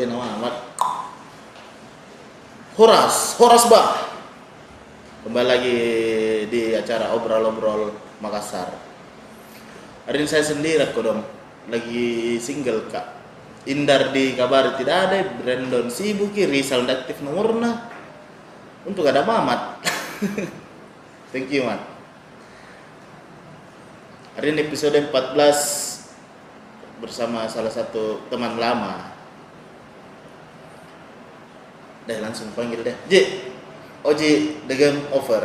dia nama amat. Horas, Horas Bah. Kembali lagi di acara obrol-obrol Makassar. Hari ini saya sendiri kok dong. Lagi single kak. Indar di kabar tidak ada, Brandon sibuk, Rizal aktif nomornya. Untuk ada Mamat. Thank you, Mat. Hari ini episode 14 bersama salah satu teman lama. Deh langsung panggil deh. Ji, Oji, the game over.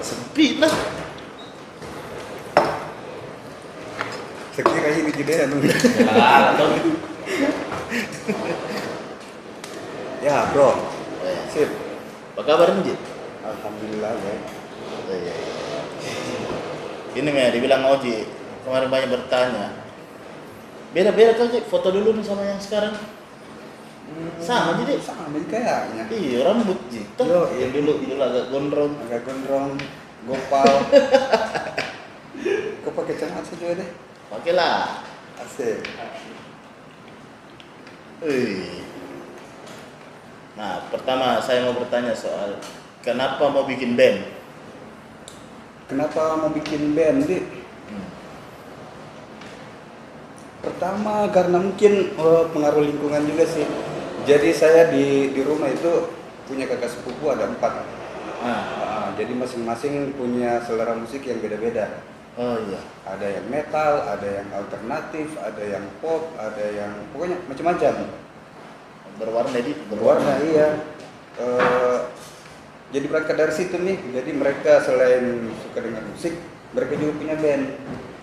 Sepi lah. Sekira ini juga anu. Ya, bro. Eh, Sip. Apa kabar Ji? Alhamdulillah, ya. Oh, iya, iya. Ini Mea, dibilang Oji kemarin banyak bertanya. Beda-beda tuh Ji, foto dulu nih sama yang sekarang. Sama, Ji, Dik. Sama kayaknya. Iya, rambut Ji. Tuh, Yo, yang iya. dulu dulu agak gondrong. Agak gondrong, gopal. Kau pakai celana saja deh. Pakailah. Asik. Nah, pertama saya mau bertanya soal kenapa mau bikin band? Kenapa mau bikin band, Dik? Hmm. Pertama karena mungkin eh, pengaruh lingkungan juga sih. Jadi saya di di rumah itu punya kakak sepupu ada empat. Ah, Ah, jadi masing-masing punya selera musik yang beda-beda. oh iya. Ada yang metal, ada yang alternatif, ada yang pop, ada yang pokoknya macam-macam. Berwarna di Berwarna iya. Eh, jadi berangkat dari situ nih. Jadi mereka selain suka dengan musik, mereka juga punya band.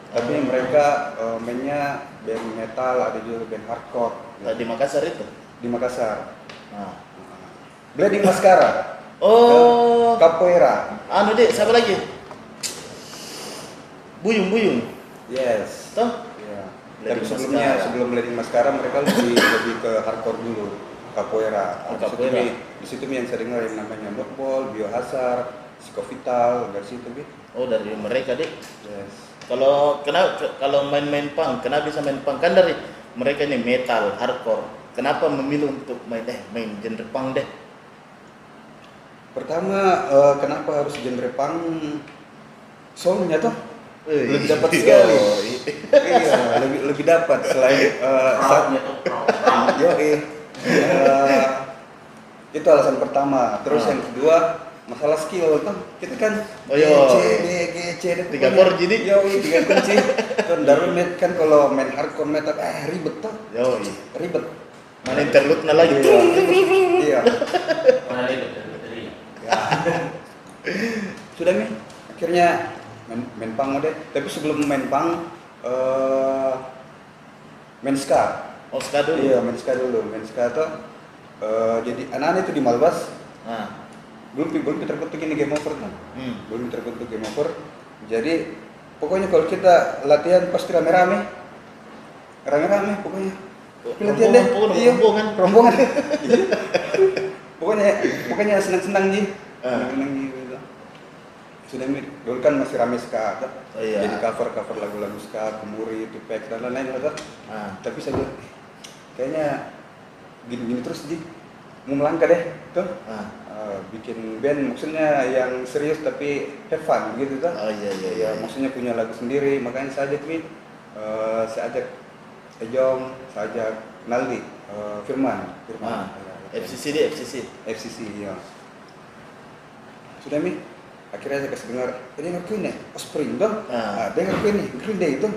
Tapi Oh. mereka eh, mainnya band metal, ada juga band hardcore Nah, di Makassar itu. di Makassar. Nah. Bleeding Mascara, Oh, Capoeira. anu dek, siapa lagi? Buyung Buyung. Yes. Toh? Bleeding Tapi sebelumnya Mascara. sebelum Bleeding Mascara mereka lebih lebih ke hardcore dulu. Capoeira. Oh, Di situ capoeira. Mi- Di situ Mi yang dengar yang namanya Notball, Biohazard, Psikovital, dari situ Mi. Oh, dari mereka dek. Yes. Kalau kenapa kalau main-main punk, kenapa bisa main punk? Kan dari mereka ini metal, hardcore. Kenapa memilih untuk main eh main genre punk deh? Pertama, eh, kenapa harus genre punk? Soalnya tuh Wih. lebih dapat sekali. Iya. iya, lebih lebih dapat selain eh, saat Yo, eh, itu alasan pertama. Terus Ah. yang kedua masalah skill kan kita kan Oh, iya. G, C, D, G, C, D, Tiga chord jadi? Yo, iya, tiga kunci. kan darurat kan kalau main hardcore metal eh ribet tuh, Yo, iya. ribet. Mana interlude lagi Iya, tuh. iya. Mana baterai? Ya. Sudah nih, akhirnya main, main pang deh. Tapi sebelum main pang, eh main ska. Oh, ska dulu. Iya, main ska dulu. Main ska tuh eh, jadi anak-anak itu di Malbas Nah. belum belum terkutuk ini game over tuh. Hmm. Belum terkutuk game over. Jadi pokoknya kalau kita latihan pasti rame-rame. Rame-rame pokoknya. Latihan deh. Rombongan, Iya. rombongan. Rombongan. Pokoknya pokoknya senang-senang ji. Ah. Senang-senang ji gitu. Sudah mir, dulu kan masih rame ska. Oh, iya. jadi cover cover lagu-lagu ska, kemuri, tupek dan lain-lain. Ah. Tapi saya bilang, "Eh, kayaknya gini-gini terus ji, mau melangkah deh, tuh. Ah. Eh, bikin band maksudnya yang serius tapi have fun gitu tuh. Oh iya iya iya. Ya, maksudnya punya lagu sendiri, makanya saya ajak Mi, eh, saya ajak Ejong, saya ajak Naldi, eh, Firman, Firman. Ah. Ya, FCC deh, FCC. FCC ya. Sudah Mi, akhirnya saya kasih dengar, dengar Queen ya, Offspring dong, Ah. ah. dengar nih, Green Day itu,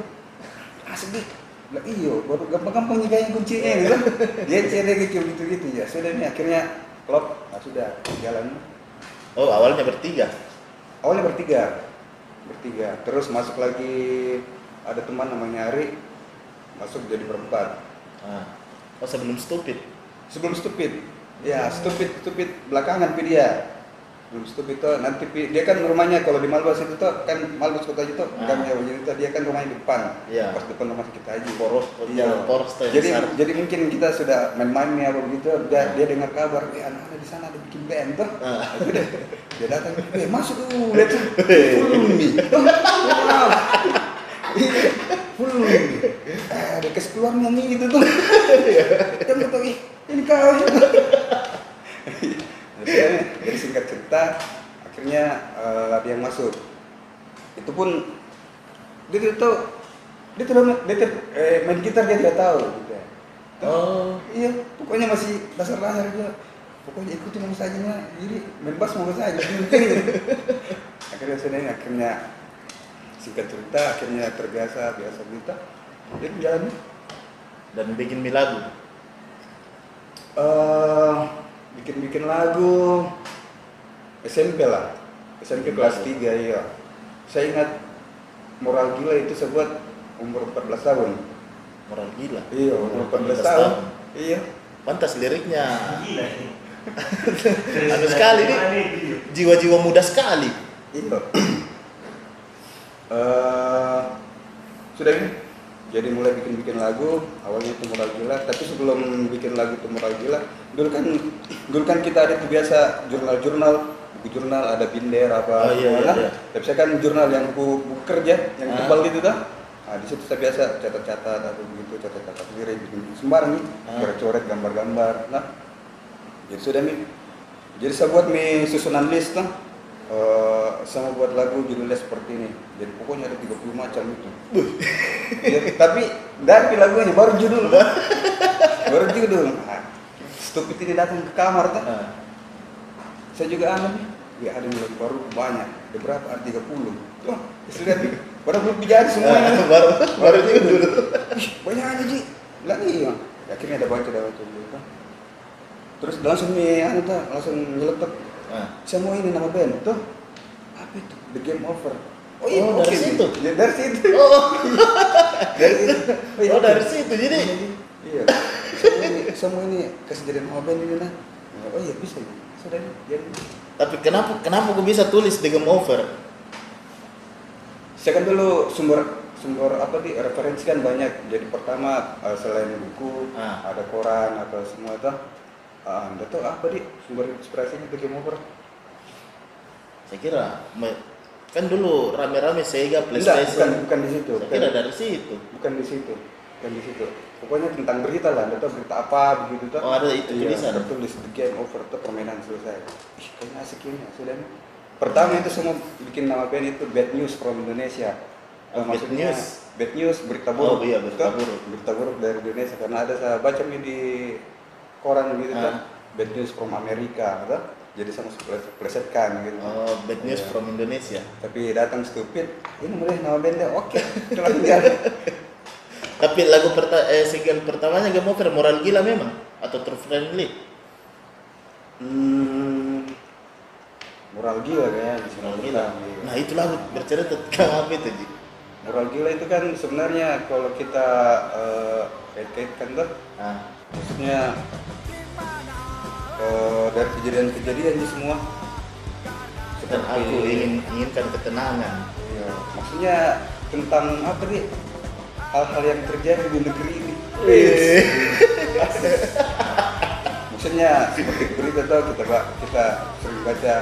asik deh. Lah iyo, baru gampang-gampang kayaknya kuncinya gitu. Dia CD gitu gitu gitu ya. Sudah nih akhirnya klop, nah sudah jalan. Oh, awalnya bertiga. Awalnya bertiga, bertiga. Terus masuk lagi ada teman namanya Ari, masuk jadi berempat. Ah. Oh, sebelum stupid. Sebelum stupid, ya stupid stupid belakangan pi dia. Belum stupid tuh nanti pi, dia kan rumahnya kalau di Malbas itu tuh kan Malbas kota itu kan ya jadi tuh dia kan rumahnya di depan, Iya. pas depan rumah kita aja. Poros, Iya. poros tuh Jadi besar. jadi mungkin kita sudah main-main nih apa begitu, dia, Ah. dia dengar kabar, eh anak-anak di sana ada bikin band tuh. Ah. Udah, dia datang eh masuk dulu lihat tuh full nih eh ada kes keluarnya nih gitu tuh kan kata ih ini kau jadi singkat cerita akhirnya eh, ada yang masuk itu pun dia tidak tahu dia tidak dia tidak- eh, main gitar dia tidak tahu gitu ya. Oh. Iya, pokoknya masih dasar-dasar aja. Pokoknya ikutin mau saja nah. Jadi main bass mau saja. akhirnya sudah ini akhirnya singkat cerita akhirnya terbiasa biasa kita. Dia jalan Dan bikin mie lagu. eh bikin-bikin lagu SMP lah. SMP Bikin kelas lagu. 3 iya. Saya ingat moral gila itu saya buat umur 14 tahun. Moral gila. Iya, umur 14 14 tahun. Iya. Pantas liriknya. Gila. Anu sekali nih. Jiwa-jiwa muda sekali. Iya. Eh, sudah ini. Jadi mulai bikin-bikin lagu, awalnya itu moral gila, tapi sebelum bikin lagu itu moral gila, dulu kan dulu kan kita ada tuh biasa jurnal-jurnal, buku jurnal ada binder apa Oh, iya, iya, lah. iya. Tapi saya kan jurnal yang buku, buku kerja, yang Ah. tebal gitu dah. Nah, di situ saya biasa catat-catat atau begitu, catat-catat sendiri, bikin sembarang nih, Ah. coret-coret gambar-gambar. Nah, jadi sudah nih. Jadi saya buat nih susunan list tuh. Eh, sama buat lagu judulnya seperti ini. Jadi pokoknya ada 30 macam itu. Ya, tapi dari lagunya baru judul. baru judul. Nah, stupid ini datang ke kamar tuh. Nah, Saya juga aneh nih. Ya ada yang baru banyak. Ada berapa? Ada 30. Tuh, sudah nih. Baru belum dijadi semuanya. baru baru judul. Banyak aja Ji. Bilang iya. Akhirnya ada baca, ada baca dulu kan. Terus langsung nih, anu tuh, langsung nyeletuk. Nah, Saya mau ini nama band tuh. Apa itu? The Game Over. Oh, dari situ? Ya, dari situ. Oh, dari situ. iya, oh dari situ jadi. Iya. Semua ini, semua ini nama band ini nah. Oh iya bisa. ya. Sudah jadi. Tapi kenapa kenapa gue bisa tulis The Game Over? Saya kan dulu sumber sumber apa di referensi kan banyak. Jadi pertama eh, selain buku, Ah. ada koran atau semua itu. Ah, anda tahu apa di sumber inspirasinya The Game Over? Saya kira kan dulu rame-rame Sega Enggak, bukan, PlayStation. bukan di situ. Saya Bukan, kira dari situ. bukan di situ. Bukan di situ. Pokoknya tentang berita lah, anda tahu berita apa begitu tuh. Oh, ada itu tulisan. Tertulis The Game Over tuh permainan selesai. Ih, kayaknya asik ini. Pertama itu semua bikin nama band itu Bad News from Indonesia. Oh, Bad maksudnya News. Bad News berita Oh, buruk. iya, berita Tuh, buruk. Berita buruk dari Indonesia karena ada saya baca nih di koran gitu kan. Bad News from Amerika, tuh. Jadi sama plesetkan gitu. Oh, Bad News Iya. from Indonesia. Tapi datang stupid, ini mulai nama bandnya, oke, lihat. Tapi lagu perta eh, single pertamanya Game Over moral gila memang atau true friendly? Hmm, moral gila kayaknya di Moral gila. pertama. Nah, itu lagu bercerita tentang apa itu, Ji? Moral gila itu kan sebenarnya kalau kita eh, kait-kaitkan tuh, Ah, maksudnya eh, dari kejadian-kejadian ini semua. dan aku ingin inginkan ketenangan. Iya, maksudnya tentang apa nih? Hal-hal yang terjadi di negeri ini. Wih. maksudnya seperti berita tuh kita kita sering baca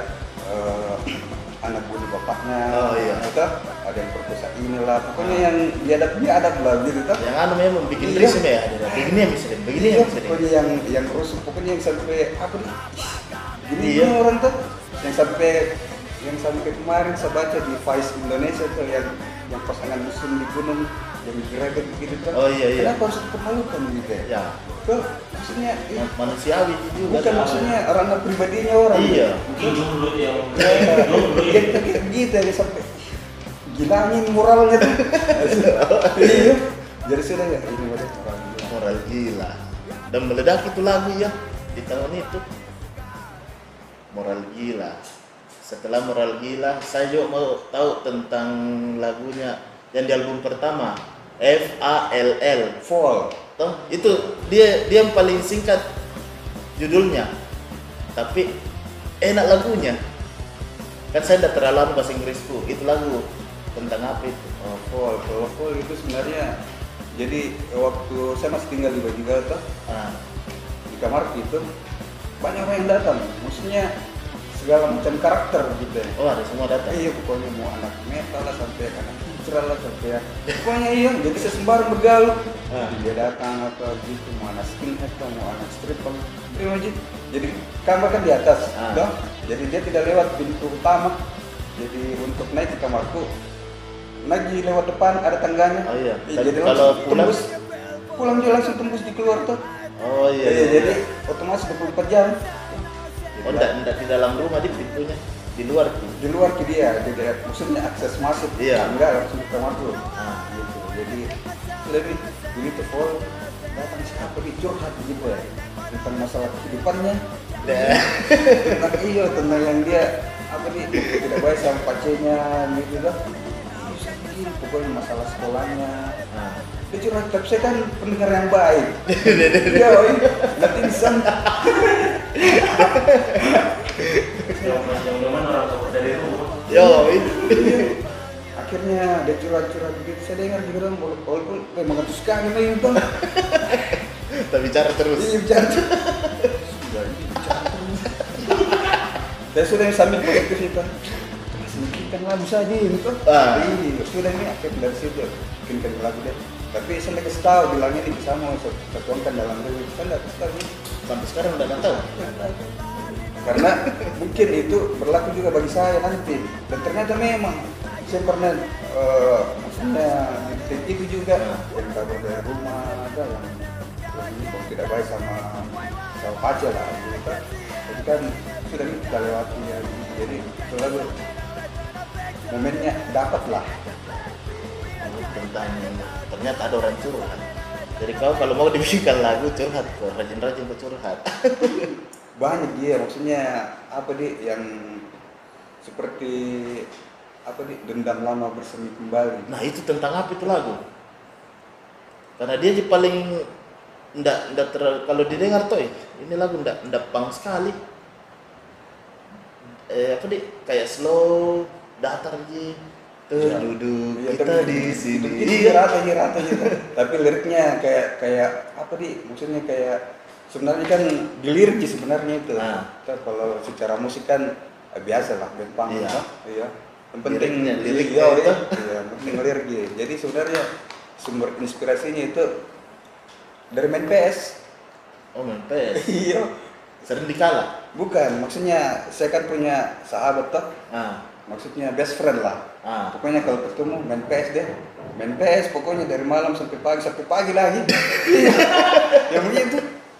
eh, anak bunuh bapaknya Oh, iya. gitu. ada yang perkosa inilah pokoknya yang biadab biadab lah gitu tuh Yang anu memang bikin Iya. risih ya, ada begini yang bisa deh, begini iya, yang bisa pokoknya yang yang rusuh pokoknya yang sampai apa nih ih, gini Iya. orang tuh yang sampai yang sampai kemarin saya baca di Vice Indonesia tuh yang yang pasangan muslim di gunung yang geragat begitu tuh Oh, iya, iya. kenapa harus dipermalukan gitu ya Ya, tuh maksudnya ih, ma- manusiawi juga. bukan maksudnya ranah pribadinya orang Iya. Mungkin dulu yang Ya, dulu ya, kayak gitu ya sampai gilangin moralnya tuh. iya. Jadi sudah ya ini udah moral gila. moral gila. Dan meledak itu lagu ya di tahun itu. Moral gila. Setelah moral gila, saya juga mau tahu tentang lagunya yang di album pertama F A L L. Fall. Toh, itu dia dia yang paling singkat judulnya. Tapi enak lagunya. Kan saya udah terlalu bahasa Inggrisku. Itu lagu tentang apa itu? Oh, fall. Kalau fall itu sebenarnya jadi waktu saya masih tinggal di Bajiga tuh Ah, di kamar itu banyak orang yang datang. Maksudnya segala macam karakter gitu ya. Oh ada semua datang. Iya pokoknya mau anak metal lah sampai anak sampai ya. Pokoknya iya jadi saya sembarang bergaul. Ah. Dia datang atau gitu mau anak skinhead lah mau anak strip aja. Jadi kamar kan di atas, Ah. toh. Jadi dia tidak lewat pintu utama. Jadi untuk naik ke kamarku naik di lewat depan ada tangganya. Oh iya. Iya, jadi kalau langsung pulang? tembus pulang dia langsung tembus di keluar tuh. Oh iya. Iya, iya. jadi otomatis 24 jam. Oh enggak, enggak di dalam rumah di pintunya, di luar tuh. di luar ke dia, tidak maksudnya akses masuk, Iya. enggak langsung ke kamar dulu. Ah. Gitu. Jadi lebih begitu Paul datang siapa di curhat gitu ya tentang masalah kehidupannya, Nah, tentang iya tentang yang dia apa nih tidak baik sama pacarnya gitu kan. Iya, saya begini, pokoknya masalah sekolahnya. Nah. Dia curhat, tapi saya kan pendengar yang baik. Iya, nanti bisa Jauh-jauh orang tua dari rumah. Yo, ini. Iya. akhirnya dia curhat-curhat begitu saya dengar juga dong walaupun memang mengatus sekali main itu Kita bicara terus. iya bicara sudah ini bicara terus saya sudah sambil positif itu masih bikinkan lagu saja Ah. iya sudah ini akhirnya dari situ bikinkan lagu deh tapi saya nggak tahu bilangnya ini bisa mau tuangkan dalam dulu saya nggak tahu. Sampai sekarang udah nggak tahu. karena mungkin itu berlaku juga bagi saya nanti dan ternyata memang saya pernah eh, maksudnya di itu juga yang kabur dari rumah ada yang kok tidak baik sama sama pacar lah gitu kan jadi kan sudah kita lewati ya jadi selalu momennya dapat lah tentang ternyata ada orang curhat. Jadi kau kalau mau dibikinkan lagu curhat, kau rajin-rajin kau curhat. banyak dia maksudnya apa di yang seperti apa di dendam lama bersemi kembali Nah itu tentang apa itu lagu? Karena dia paling ndak ndak ter kalau didengar tuh ini lagu ndak ndak pang sekali. Eh apa di kayak slow datar ji terduduk Iya, kita tapi- di sini. Iya, rata iya rata gitu. Tapi liriknya kayak kayak apa di? Maksudnya kayak sebenarnya kan di lirik sih sebenarnya itu. Nah. Kita kalau secara musik kan eh, biasa lah band punk Iya. toh. Iya. Yang penting liriknya iya, itu. iya, iya, penting lirik iya. Jadi sebenarnya sumber inspirasinya itu dari main PS. Oh main PS. Iya. Sering dikalah. Bukan, maksudnya saya kan punya sahabat toh. Ah, Maksudnya best friend lah. ah. Pokoknya kalau ketemu main PS deh. Main PS pokoknya dari malam sampai pagi sampai pagi lagi. Iya. yang begitu.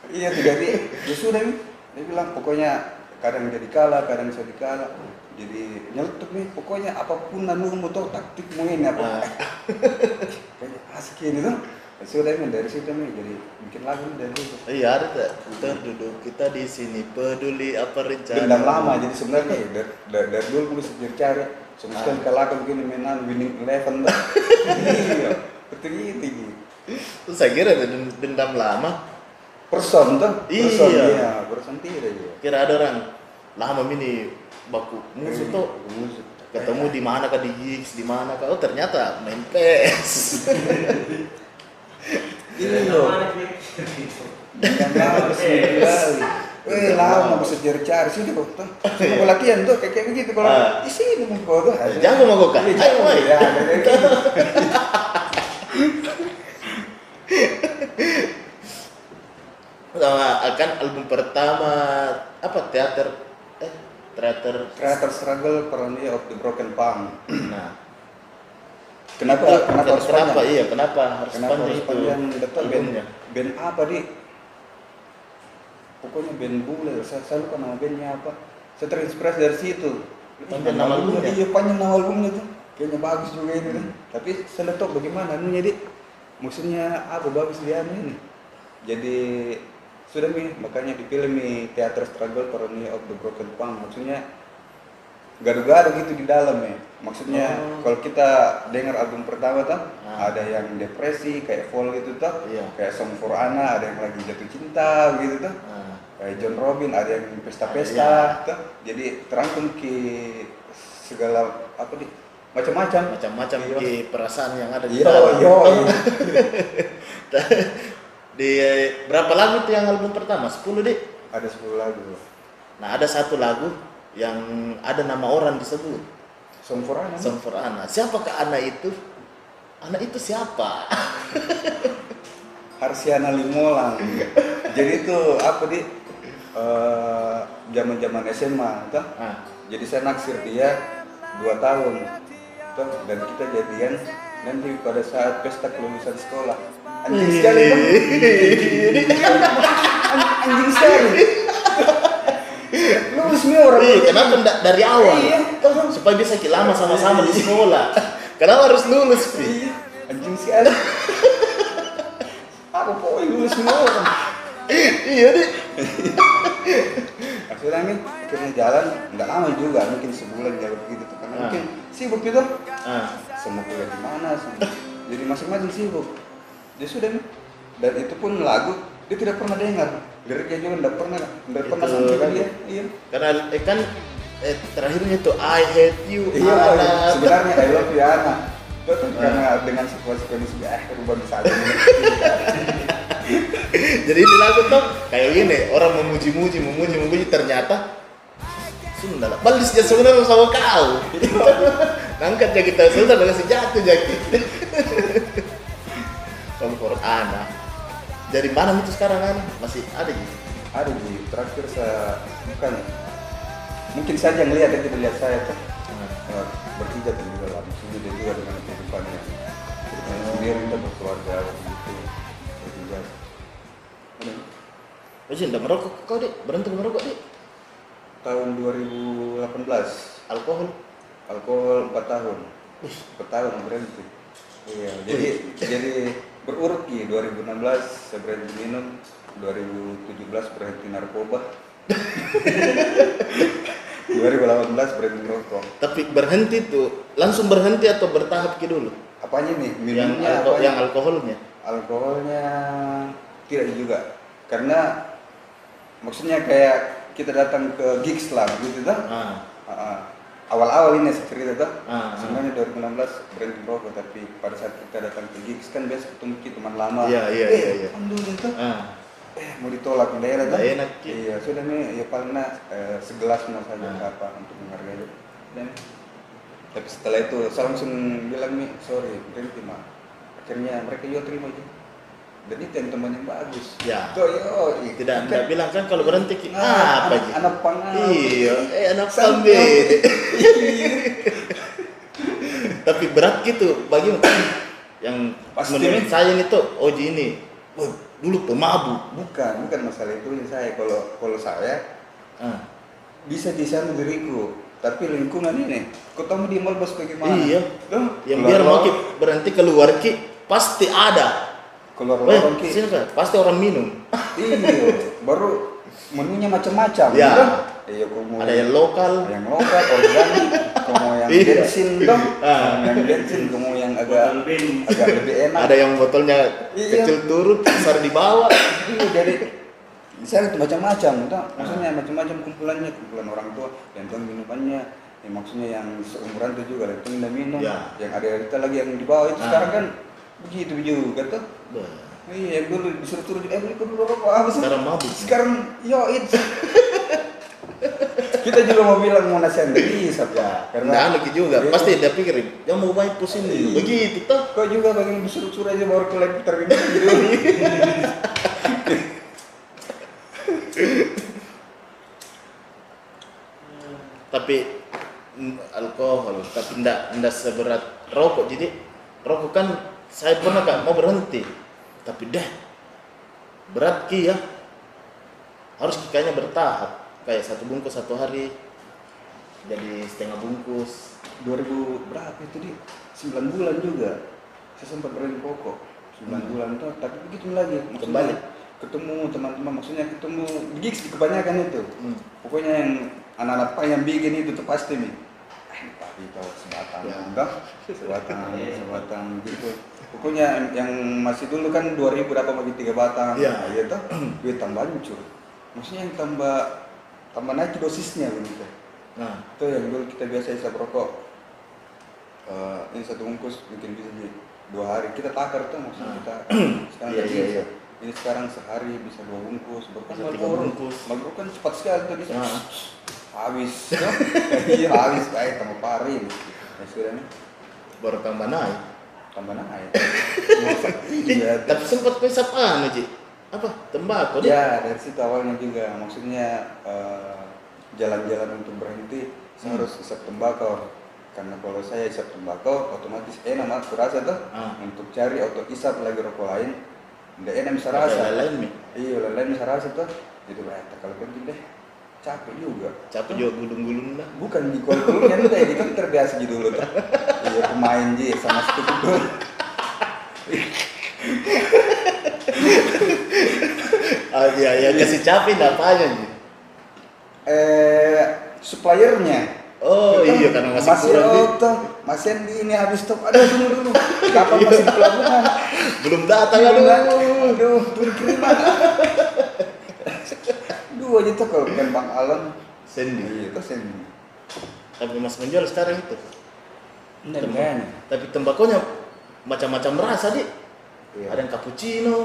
Iya tidak di. Ya sudah nih. Dia bilang pokoknya kadang jadi kalah, kadang saya dikalah. Jadi nyeletuk nih. Pokoknya apa pun anu mau tahu taktikmu ini apa. Ah. Kayaknya asik ini tuh. Sudah nih dari situ nih jadi bikin lagu dari situ. Iya ada tak? Terduduk kita di sini peduli apa rencana. Dendam lama jadi sebenarnya dari, dari, dari dulu gue sejak cari. Semua sekali kalah begini mainan winning eleven tuh. Iya. Betul gitu. Terus saya kira dendam lama. person tuh Iya. person iya person tidak ya Kira ada orang lama ini baku musuh tuh musik ketemu di mana kah di gigs di mana kah oh ternyata main PS iya loh yang lama sih kali eh lama bisa cari cari sini kok. Tuh sama gua latihan tuh kayak kayak begitu kalau Ah. di sini mau kau tuh. Jago mau kau? Iya, Ayo, ya kayak gitu. Sama akan album pertama apa teater? Eh teater? Creator struggle paranoia of the broken palm nah kenapa Itu- kenapa harus kenapa panjang? iya kenapa harus Kenapa panjang harus itu panjang? Betul, band, albumnya band apa di? Pokoknya band bule, saya, saya lupa nama bandnya apa. Saya terinspirasi dari situ. Panjang nama albumnya? Iya panjang nama albumnya tuh. Kayaknya bagus juga ini kan. Tapi saya tuh bagaimana anunya di. Maksudnya apa bagus dia ini. Jadi sudah nih makanya dipilih nih Theater Struggle Paranoia of the Broken Palm. Maksudnya gaduh-gaduh gitu di dalam ya. Maksudnya Oh. kalau kita dengar album pertama tuh Ah. ada yang depresi kayak Fall gitu tuh. Iya. Kayak Song for Anna ada yang lagi jatuh cinta gitu tuh. nah, Kayak John Robin ada yang pesta-pesta Iya. tuh. Jadi terangkum ke segala apa di macam-macam. macam-macam Iya. di perasaan yang ada di Yo dalam yo. di berapa lagu tuh yang album pertama 10 deh ada 10 lagu. nah ada satu lagu yang ada nama orang disebut Somforana. Samfor Ana. Siapakah anak itu? Anak itu siapa? Harsiana Limolang. Jadi itu apa di eh, zaman-zaman SMA, toh? Ah, Jadi saya naksir dia dua tahun, toh? dan kita jadian nanti pada saat pesta kelulusan sekolah. Anjing sekali Anjing sekali. Lulus nih orang. Iya, kenapa enggak dari awal? Iya. Supaya bisa kita lama sama-sama di sekolah. Kenapa harus lulus, Pi? Iya, anjing sekali. Apa pokoknya lulus semua orang. Iya, Dik. akhirnya nih akhirnya jalan nggak lama juga mungkin sebulan jalan begitu tuh karena Ah. mungkin sibuk gitu Ah, semua kuliah di mana semua. jadi masing-masing sibuk dia sudah nih dan itu pun lagu dia tidak pernah dengar liriknya juga tidak pernah tidak pernah Itu sampai ke kan. dia iya karena eh, kan eh, terakhirnya itu I hate you, iya Ana. sebenarnya I love you Ana itu tuh Ah. karena dengan situasi kondisi eh rubah bisa aja Jadi ini lagu tuh kayak gini, orang memuji-muji, memuji, memuji ternyata Sunda lah. Balis dia sebenarnya sama kau. Nangkat ya kita sudah dengan jatuh jadi. Kompor Ana. Jadi mana itu sekarang kan? Masih ada gitu. ada di terakhir saya bukan mungkin saja yang lihat dia tidak lihat saya tuh uh, bertiga tuh di dalam sini dia juga dengan kehidupannya kehidupannya sendiri kita berkeluarga begitu bertiga Udah. Masih enggak merokok kau dek? Berhenti merokok dek? tahun 2018 Alkohol? alkohol 4 tahun 4 tahun berhenti iya jadi jadi berurut ki 2016 saya berhenti minum. 2017 berhenti narkoba. 2018 berhenti merokok. Tapi berhenti tuh langsung berhenti atau bertahap ke dulu? apanya nih Yang, minumnya alko- apanya? yang alkoholnya? alkoholnya tidak juga. Karena maksudnya kayak kita datang ke gigs lah gitu tuh Ah, Ah, awal-awal ini saya cerita tuh Ah, ah. sebenarnya 2016 berhenti merokok tapi pada saat kita datang ke gigs kan biasa ketemu kita teman lama Iya, iya, eh, iya, iya. ambil itu ah. eh mau ditolak di daerah tuh enak, iya sudah nih ya paling nak, eh, segelas mau saja Ah. apa untuk menghargai dan tapi setelah itu saya langsung bilang nih sorry berhenti mah akhirnya mereka juga terima aja dan itu yang teman yang bagus Ya. tuh yo iya. Tidak, tidak bilang kan kalau berhenti ki, Nah, apa anak- anak pang apa? Iya, eh anak sambe. Tapi berat gitu bagi yang Pasti. menurut saya itu Oji ini, wah dulu pemabuk. bukan bukan masalah itu yang saya kalau kalau saya Ah, bisa di sana diriku tapi lingkungan ini ketemu di mall bos bagaimana Iya. Loh, yang biar mau berhenti keluar ki pasti ada. Keluar lorong sini kan, pasti orang minum. iya baru menunya macam-macam Ya. kan? iya kamu Ada yang lokal. yang lokal organik kamu yang Iya. bensin dong Ah. yang bensin kamu yang agak agak lebih enak Ada yang botolnya Iya. kecil turun, besar di bawah. iya jadi di sana itu macam-macam toh. maksudnya macam-macam kumpulannya kumpulan orang tua yang tuh minumannya yang maksudnya yang seumuran itu juga yang tuh minum minum Ya. yang ada kita lagi yang di bawah itu Ah. sekarang kan begitu juga tuh Bah, iya yang dulu disuruh turun eh beli dulu rokok apa sih Sekarang mabuk. sekarang yo itu kita juga mau bilang mau nasihat nggak bisa pak Karena anu ki juga, Iya. pasti dia pikir, yang mau baik pusing dulu. Iya. Begitu toh. kok juga bagian disuruh-suruh aja baru ke lagi terima gitu tapi mm, alkohol tapi ndak ndak seberat rokok jadi rokok kan saya pernah kak mau berhenti. Tapi dah berat ki ya. Harus kayaknya bertahap. Kayak satu bungkus satu hari. Jadi setengah bungkus. 2000 berapa itu di 9 bulan juga. Saya sempat berhenti pokok. 9 Hmm. bulan tuh tapi begitu lagi. Maksudnya Kembali. ketemu teman-teman maksudnya ketemu. Gigs di kebanyakan itu. Hmm. pokoknya yang anak-anak pak yang bikin itu tuh pasti nih eh pak Vito sebatang Ya. enggak sebatang sebatang gitu pokoknya yang- masih dulu kan 2000 dapat bagi tiga batang. Ya. ya tuh duit tambah hancur maksudnya yang tambah tambah naik dosisnya begitu nah. Itu yang dulu kita biasa isap rokok. Eh, ini satu bungkus mungkin bisa di dua hari. Kita takar tuh maksudnya Ah. kita sekarang Iya, iya, iya. ini sekarang sehari bisa dua bungkus. Bahkan tiga Marlboro bungkus. Marlboro kan cepat sekali tuh bisa Nah. habis tuh. iya habis. Baik tambah parin ya sudah baru tambah naik tambah naik. Iya Eh, tapi sempat pesap Ji apa? Tembakau ya dari situ awalnya juga. Maksudnya eh, jalan-jalan untuk berhenti saya Hmm. harus isap tembakau. Karena kalau saya isap tembakau otomatis enak mas. Kurasa tuh. Ah. untuk cari atau isap lagi rokok lain nggak enak bisa rasa. lain iya lain bisa rasa tuh. Itu lah kalau penting deh. Capek juga. Capek juga gulung-gulung lah bukan di kolkulnya nih tadi kan terbiasa gitu dulu tuh iya pemain sama stupid dulu ah iya iya kasih enggak apanya Ji? Eh suppliernya. Oh iya karena masih kurang Ji. oh, toh, masih di ini habis stop aduh tunggu dulu kapan masih di pelabuhan? Belum datang aduh. aduh aduh tunggu kiriman dua aja tuh kalau bukan bang Alan. Sandy. Iya tuh sen tapi mas menjual sekarang itu makanya tapi tembakonya macam-macam rasa di Iya. ada yang cappuccino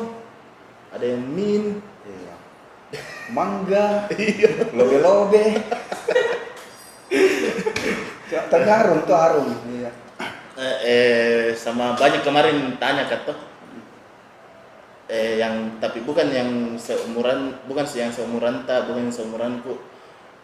ada yang mint iya. Mangga iya lobe-lobe terharum tuh harum. Iya. Eh, eh, sama banyak kemarin tanya kata eh yang tapi bukan yang seumuran bukan sih yang seumuran tak bukan yang seumuranku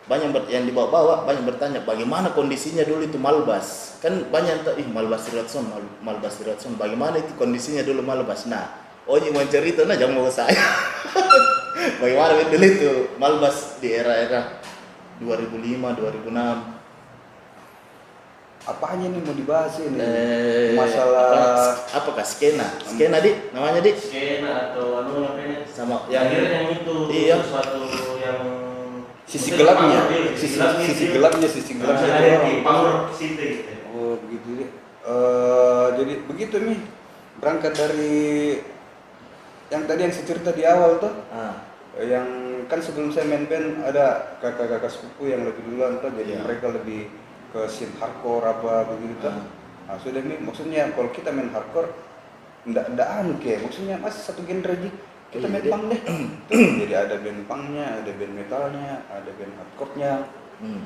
banyak ber- yang dibawa-bawa banyak bertanya bagaimana kondisinya dulu itu Malbas? Kan banyak yang tahu ih Malbas Riotson Mal, Malbas Riotson bagaimana itu kondisinya dulu Malbas? Nah oh ini mau cerita nah jangan mau saya. Bagaimana dulu itu Malbas di era-era 2005 2006 apanya nih mau dibahas ini? Eh, masalah apa, apakah skena? Skena di namanya di skena atau anu namanya sama yang yang yang itu Iya. sesuatu yang sisi gelapnya. Sisi gelapnya. Sisi gelapnya. Sisi gelapnya gitu oh begitu deh Eh, jadi begitu nih. Berangkat dari yang tadi yang saya cerita di awal tuh. Ah, yang kan sebelum saya main band ada kakak-kakak sepupu yang lebih duluan tuh. Jadi Iya. mereka lebih ke scene hardcore apa begitu. Tuh Ah. nah sudah nih. Maksudnya kalau kita main hardcore ndak ndak anu kayak maksudnya masih satu genre aja kita Iya, main punk deh. Jadi ada band punknya ada band metalnya ada band hardcore-nya. Hmm.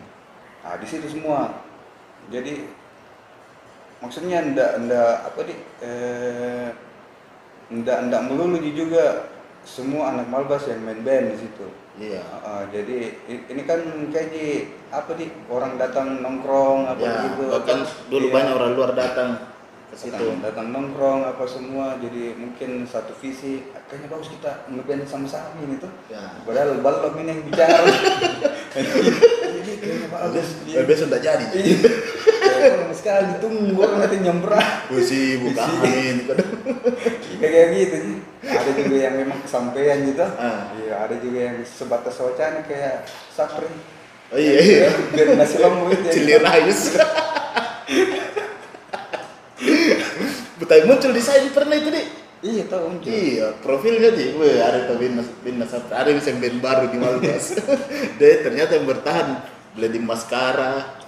nah di situ semua. Jadi maksudnya ndak ndak apa di eh, ndak ndak melulu juga semua anak malbas yang main band di situ. Iya. Ah, jadi ini kan kayak di apa di orang datang nongkrong apa ya gitu bahkan dulu Iya. banyak orang luar datang ke situ datang, nongkrong apa semua jadi mungkin satu visi kayaknya bagus kita ngeband sama-sama ini tuh. Ya. Padahal balok ini yang bicara. Jadi kayaknya bagus besok udah jadi. Iya. Lama sekali tunggu orang nanti nyemprah gue sibuk amin kayak gitu sih. Ada juga yang memang kesampaian gitu. Ah. iya ada juga yang sebatas wacana kayak sapri. Oh iya iya. Biar nasi lomo itu ya. cilirayus Betai muncul di saya pernah itu di iya tahu muncul Iya, profilnya di, weh ada tuh Binnas, Binnas apa? Ada yang band baru di Malbas. Dia ternyata yang bertahan Bleeding Mascara,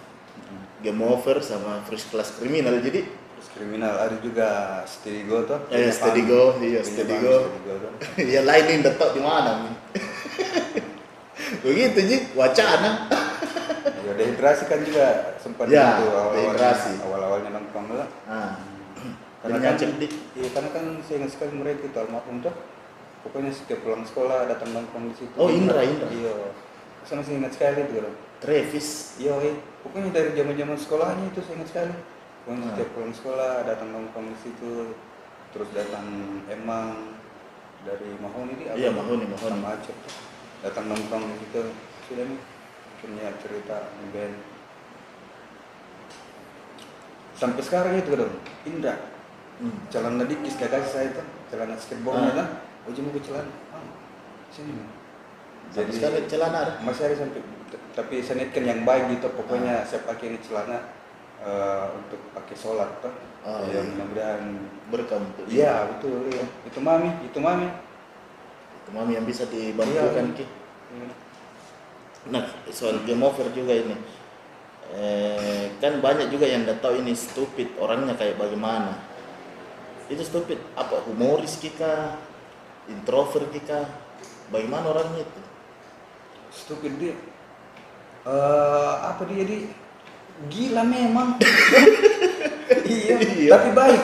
Game Over sama Fresh Class Criminal. Jadi, Terus kriminal ada juga steady go tuh Eh, Steady Go, iya, Steady Go. Steady Go tuh. ya lain ini detok di mana? Mi? Begitu ji, wacana. ya dehidrasi kan juga sempat Ya, gitu awal-awalnya awal-awalnya nongkrong lah Ah, karena kan di. iya karena kan saya ingat sekali mereka itu almarhum tuh pokoknya setiap pulang sekolah datang nongkrong di situ Oh, Indra, Indra. iya saya masih ingat sekali itu kan Travis. iya pokoknya dari zaman zaman sekolahnya itu saya ingat sekali pokoknya Ah. setiap pulang sekolah datang nongkrong di situ terus datang emang dari Mahoni dia Iya, Mahoni, Mahoni. sama Aceh tuh. datang nongkrong di situ sudah nih akhirnya cerita band sampai sekarang itu dong Indra Hmm. celana dikis gak kasih saya itu celana skateboardnya Ah. kan ujung gue celana ah, sini Sampai sekali celana masih ada sampai tapi saya niatkan yang baik gitu pokoknya saya pakai ini celana eh, untuk pakai sholat tuh Ah, ya iya. mudah-mudahan Berkah untuk iya betul iya itu mami itu mami Itu mami yang bisa dibantukan ki. Iya. Nah, soal game over juga ini. Eh, kan banyak juga yang udah tahu ini stupid orangnya kayak bagaimana. Itu stupid. Apa humoris kita? Introvert kita? Bagaimana orangnya itu? Stupid dia Eh, apa dia di gila memang. Iya, Iya. tapi baik.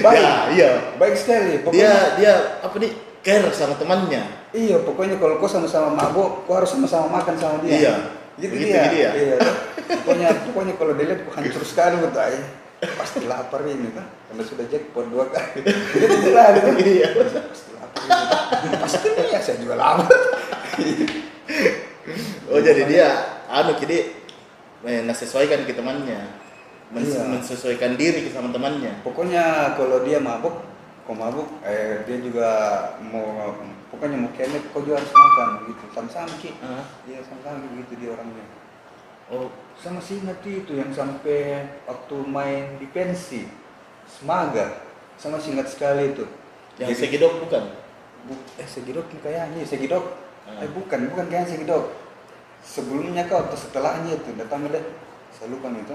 Baik. Ya, iya. Baik sekali. Dia pokoknya dia apa nih care sama temannya. Iya pokoknya kalau kau sama-sama mabuk kau harus sama-sama makan sama dia. Iya. gitu Begitu dia. dia. iya. Pokoknya pokoknya kalau dilihat kok hancur sekali betul. Pasti lapar ini kan karena sudah jackpot dua kali gitu jelas Iya. pasti lapar ini pasti nih ya saya juga lapar oh jadi dia anu eh, menyesuaikan ke temannya Men- Iya. mensesuaikan diri ke sama temannya Pokoknya kalau dia mabuk, kau mabuk, eh dia juga mau pokoknya mau kemet, kau juga harus makan gitu. Sama-sama ki. Ah. Iya sama-sama gitu dia orangnya. oh Sama si ingat itu yang sampai waktu main di pensi, Semaga, sama singkat sekali itu. yang Jadi- segidok bukan Bu- eh segidok kayaknya, segidok. Ah. Eh bukan, bukan kayaknya segidok. Sebelumnya kau atau setelahnya itu datang ada, saya lupa itu.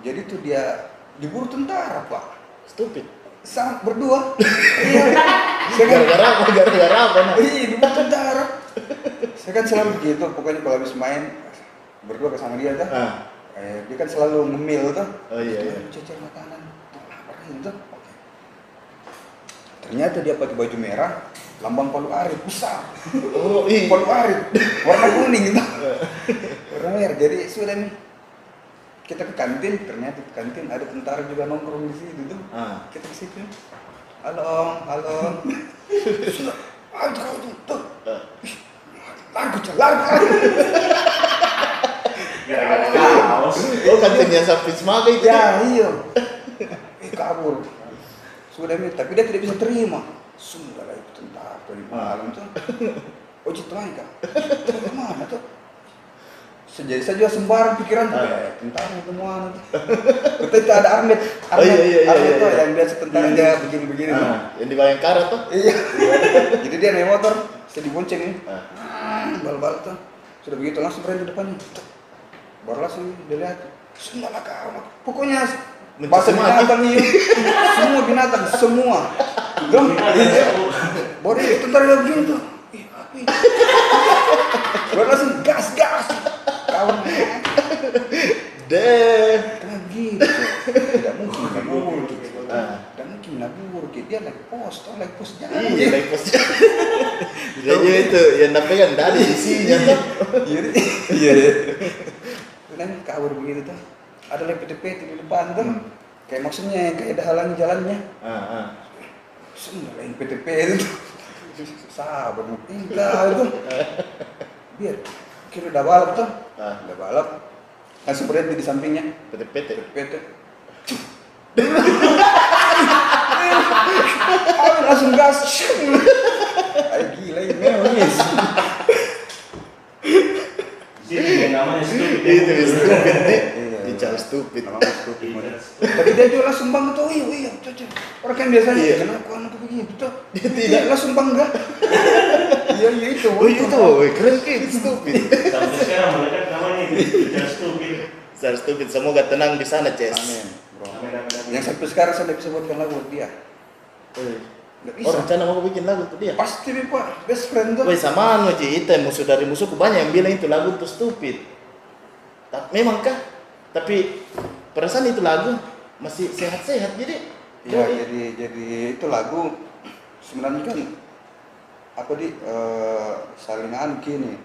Jadi tuh dia diburu tentara pak. stupid sangat berdua iya saya kan gara-gara apa gara-gara apa iya di tentara saya kan selalu begitu pokoknya kalau habis main berdua sama dia tuh. Ah. Eh, dia kan selalu ngemil tuh. Oh, iya, iya. cecer makanan tuh. Oke. Ternyata dia pakai baju merah lambang Palu Arit besar. Oh iya. Palu Arit warna kuning gitu warna merah. Jadi sudah nih kita ke kantin. Ternyata di kantin ada tentara juga nongkrong di situ tuh. Ah. Kita ke situ. Halo om halo. Ayo kau tuh. Tuh lari lari Gara-gara kaos. oh kantinnya sampai semaga itu ya iya eh kabur sudah nih tapi dia tidak bisa terima sudah lah itu tentara dari malam tuh oh cita lagi kak ke mana tuh Sejadi saja sembarang pikiran tuh ya, tentara itu tuh. Betul itu ada Armet, Oh, iya, iya, iya, Armet iya, tuh iya. yang biasa tentara Iya. dia begini-begini tuh. ah, yang di Bayangkara tuh Iya. Jadi dia naik motor, saya dibonceng nih. ah. bal-bal tuh sudah begitu langsung berhenti depannya Tuh. baru langsung dilihat semua lah kau pokoknya bahasa binatang iya semua binatang semua. Gem, iya. baru dia tentara dia begini tuh baru langsung gas gas. Kawan. Deh. Lagi tidak mungkin kabur gitu. Ah. tidak mungkin gitu dia naik pos tau naik pos jalan. Iya naik pos dia juga itu yang pegang dari isinya tuh iya. Iya iya. nih kabur begitu tuh ada PT di depan tuh Hmm. kayak maksudnya kayak ada halangi jalannya ah ah semua lain PTP itu sabar enggak itu biar kira udah balap tuh Ah. udah balap langsung berhenti di sampingnya PT-PT PT Ayo langsung gas Ayo gila ini memang yes. Di sini yang namanya stupid. itu stupid nih Iya, bicara iya. stupid. Iya. Tapi dia juga langsung bangga tuh, iya, iya. Orang kan biasanya, Iya. kenapa anakku begitu tuh? Dia Dia tidak. langsung bangga. iya, iya itu. oh itu keren kid stupid Sampai sekarang melekat namanya itu. Bicara stupid. Bicara stupid semoga tenang di sana Ces Amin. Yang sampai sekarang saya bisa buatkan lagu buat dia. Nggak oh bisa. rencana mau bikin lagu tuh dia Pasti nih pak, best friend tuh. Woi sama anu Ci, itu musuh dari musuhku banyak yang bilang itu lagu itu stupid. Tak, memang kah? Tapi perasaan itu lagu masih sehat-sehat jadi. Iya, jadi jadi itu lagu sebenarnya kan apa di eh, saling anu gini.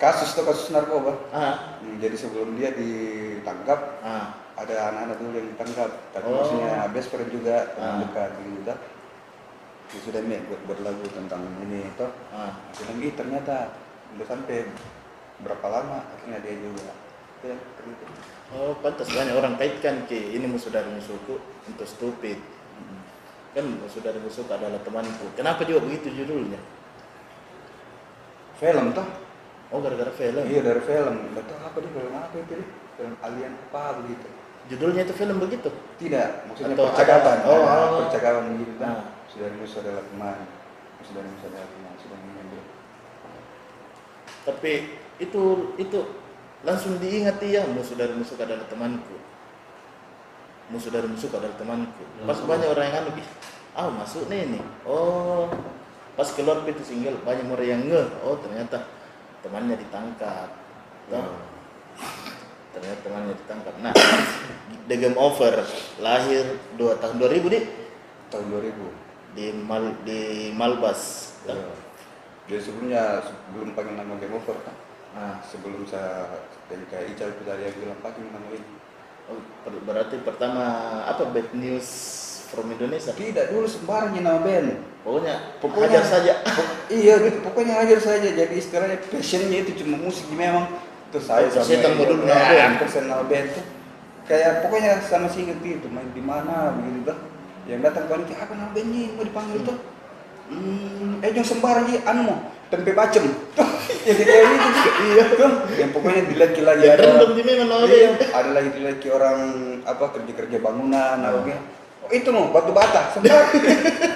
Kasus tuh kasus narkoba. Ah, Hmm, jadi sebelum dia ditangkap, ah, ada anak-anak dulu yang ditangkap tapi Oh. maksudnya best friend juga teman Ah. dekat gitu sudah nih buat buat lagu tentang ini itu ah. bilang ih ternyata udah sampai berapa lama akhirnya dia juga ya gitu Oh, pantas banyak orang kaitkan ke ini musuh dari musuhku untuk stupid. Kan musuh dari musuhku adalah temanku. Kenapa juga begitu judulnya? film tuh Oh, gara-gara film. iya dari film nggak tahu apa dia film apa itu film alien apa begitu Judulnya itu film begitu. tidak maksudnya Atau percakapan ada- oh, oh. percakapan begitu kan Ah. Sudah musuh adalah teman musuh dari musuh adalah teman sudah mengambil Tapi itu itu langsung diingat ya musuh dari musuh adalah temanku. Musuh dari musuh adalah temanku. Pas banyak orang yang anu, "Ih, ah masuk nih nih. Oh, pas keluar itu single banyak orang yang nge oh ternyata temannya ditangkap. Ya. ternyata temannya ditangkap. Nah The Game Over. Lahir dua tahun 2000 di tahun 2000 di Mal di Malbas Toh. Ya. Jadi sebelumnya sebelum pakai nama Game Over kan, nah sebelum saya kayak Ical yang bilang pakai nama ini. oh, berarti pertama apa bad news from Indonesia Tidak dulu sembarangnya nama band. pokoknya Pokoknya- hajar saja iya, pokoknya ajar saja. Jadi istilahnya passionnya itu cuma musik memang. Terus saya persetan mau dulu nama band. persen nama band tuh. Kayak pokoknya sama si inget itu main di mana begitu tuh. Yang datang panitia apa nama bandnya mau dipanggil tuh? Hmm, eh yang sembarang sih anu mau tempe bacem. Jadi kayak gitu. Iya tuh. Yang pokoknya dilaki lagi ya ada. di Iya, ada lagi lagi orang apa kerja kerja bangunan Oh. apa oh, itu mau batu bata sembarang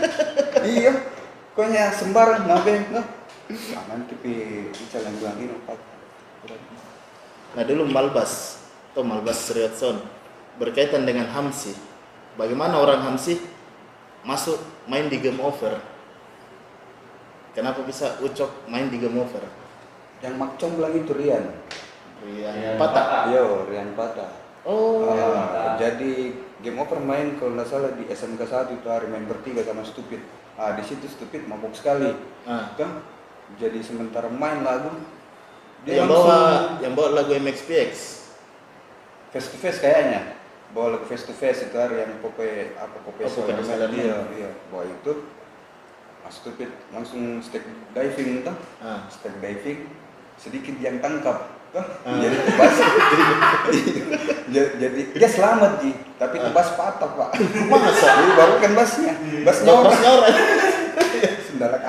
iya pokoknya sembarang ngapain nah Ah, nanti pi Ical yang bilang ini Pak. Nah dulu Malbas, atau Malbas Sriatson berkaitan dengan Hamsi. Bagaimana orang Hamsi masuk main di game over? Kenapa bisa Ucok main di game over? yang Makcong bilang itu Rian Rian Rian Patah. Yo, Rian Pata Oh, Ah, jadi game over main kalau nggak salah di SMK 1 itu hari main bertiga sama Stupid ah di situ Stupid mabuk sekali ah. kan jadi sementara main lagu yang bawa yang bawa lagu MXPX. face to face kayaknya bawa lagu face to face itu hari yang Pope apa Pope Oh, Solar Man. iya iya bawa itu Mas Stupid langsung step diving tuh Ah. step diving sedikit yang tangkap tuh Ah. jadi tebas jadi, dia selamat ji tapi Ah. tebas patah pak Masa? jadi baru kan basnya basnya Nggak orang pasnya orang. sendalak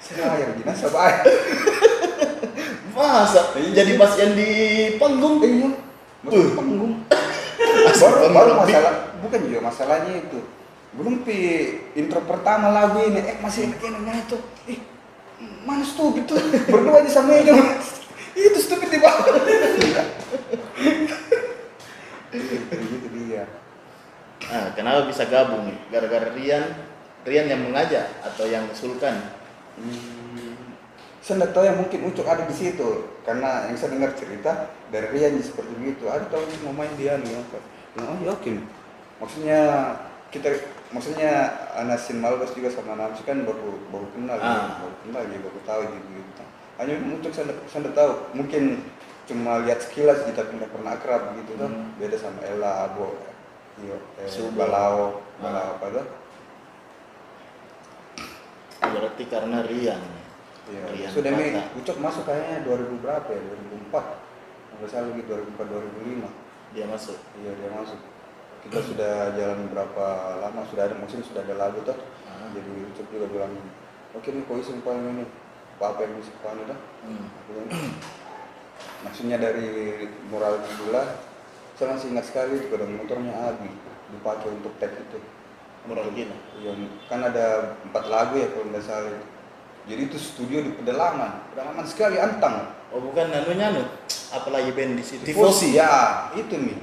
sayang ji nasab aja Masa? Iya. Jadi pas yang di panggung. iya Asli baru baru masalah bukan juga masalahnya itu. Belum pi intro pertama lagu ini. Eh masih enak enaknya itu ih mana stupid tuh? Berdua aja sama aja itu stupid di bawah gitu dia. Ah, kenapa bisa gabung? Gara-gara Rian, Rian yang mengajak atau yang usulkan? Hmm, saya nggak tahu yang mungkin Ucok ada di situ karena yang saya dengar cerita dari Rian seperti itu ada tahu mau main dia nih apa oh ya oke maksudnya kita maksudnya Anasin Malbas juga sama Namsi kan baru baru kenal Ah. ya, baru kenal ya baru tahu gitu, gitu. hanya Ucok saya nggak- tahu mungkin cuma lihat sekilas gitu tapi nggak pernah akrab gitu kan Hmm. beda sama Ella Abo Iyo, eh, Subo. Balau, Ah. Balau apa tuh? Berarti karena Rian. Iya, Rian sudah mi. Ucok masuk kayaknya 2000 berapa ya? 2004. Nggak salah lagi 2004 2005. Dia masuk. Iya dia masuk. Kita sudah jalan berapa lama sudah ada maksudnya sudah ada lagu tuh. Ah. Jadi Ucok juga bilang, oke nih isi paling ini. Apa yang musik paling dah? Hmm. Maksudnya dari moral gula, saya masih ingat sekali pada motornya Abi dipakai untuk tag itu. Moral gila. Yang kan ada empat lagu ya kalau nggak salah. Jadi itu studio di pedalaman, pedalaman sekali antang. Oh bukan anunya anu. Apalagi band di situ. Tifosi ya, itu nih.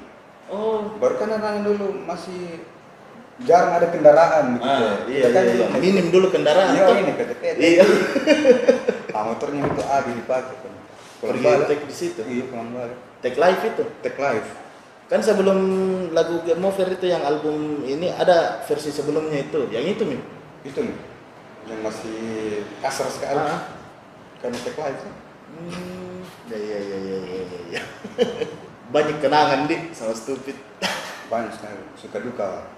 Oh. Baru kan anak dulu masih jarang ada kendaraan gitu. Ah, ya. iya, Kita kan iya, iya. Minim dulu kendaraan. Iya ini KTP. Iya. Ah, motornya itu Abi dipakai kan. Pergi take di situ. Iya pulang balik. Take live itu. Take live. Kan sebelum lagu Game Over itu yang album ini ada versi sebelumnya itu. Yang itu nih. Itu nih yang masih kasar sekali. Ah. Kan take live. kan. Hmm. Ya ya ya ya ya ya. ya. Banyak kenangan di sama stupid. Banyak sekali suka duka.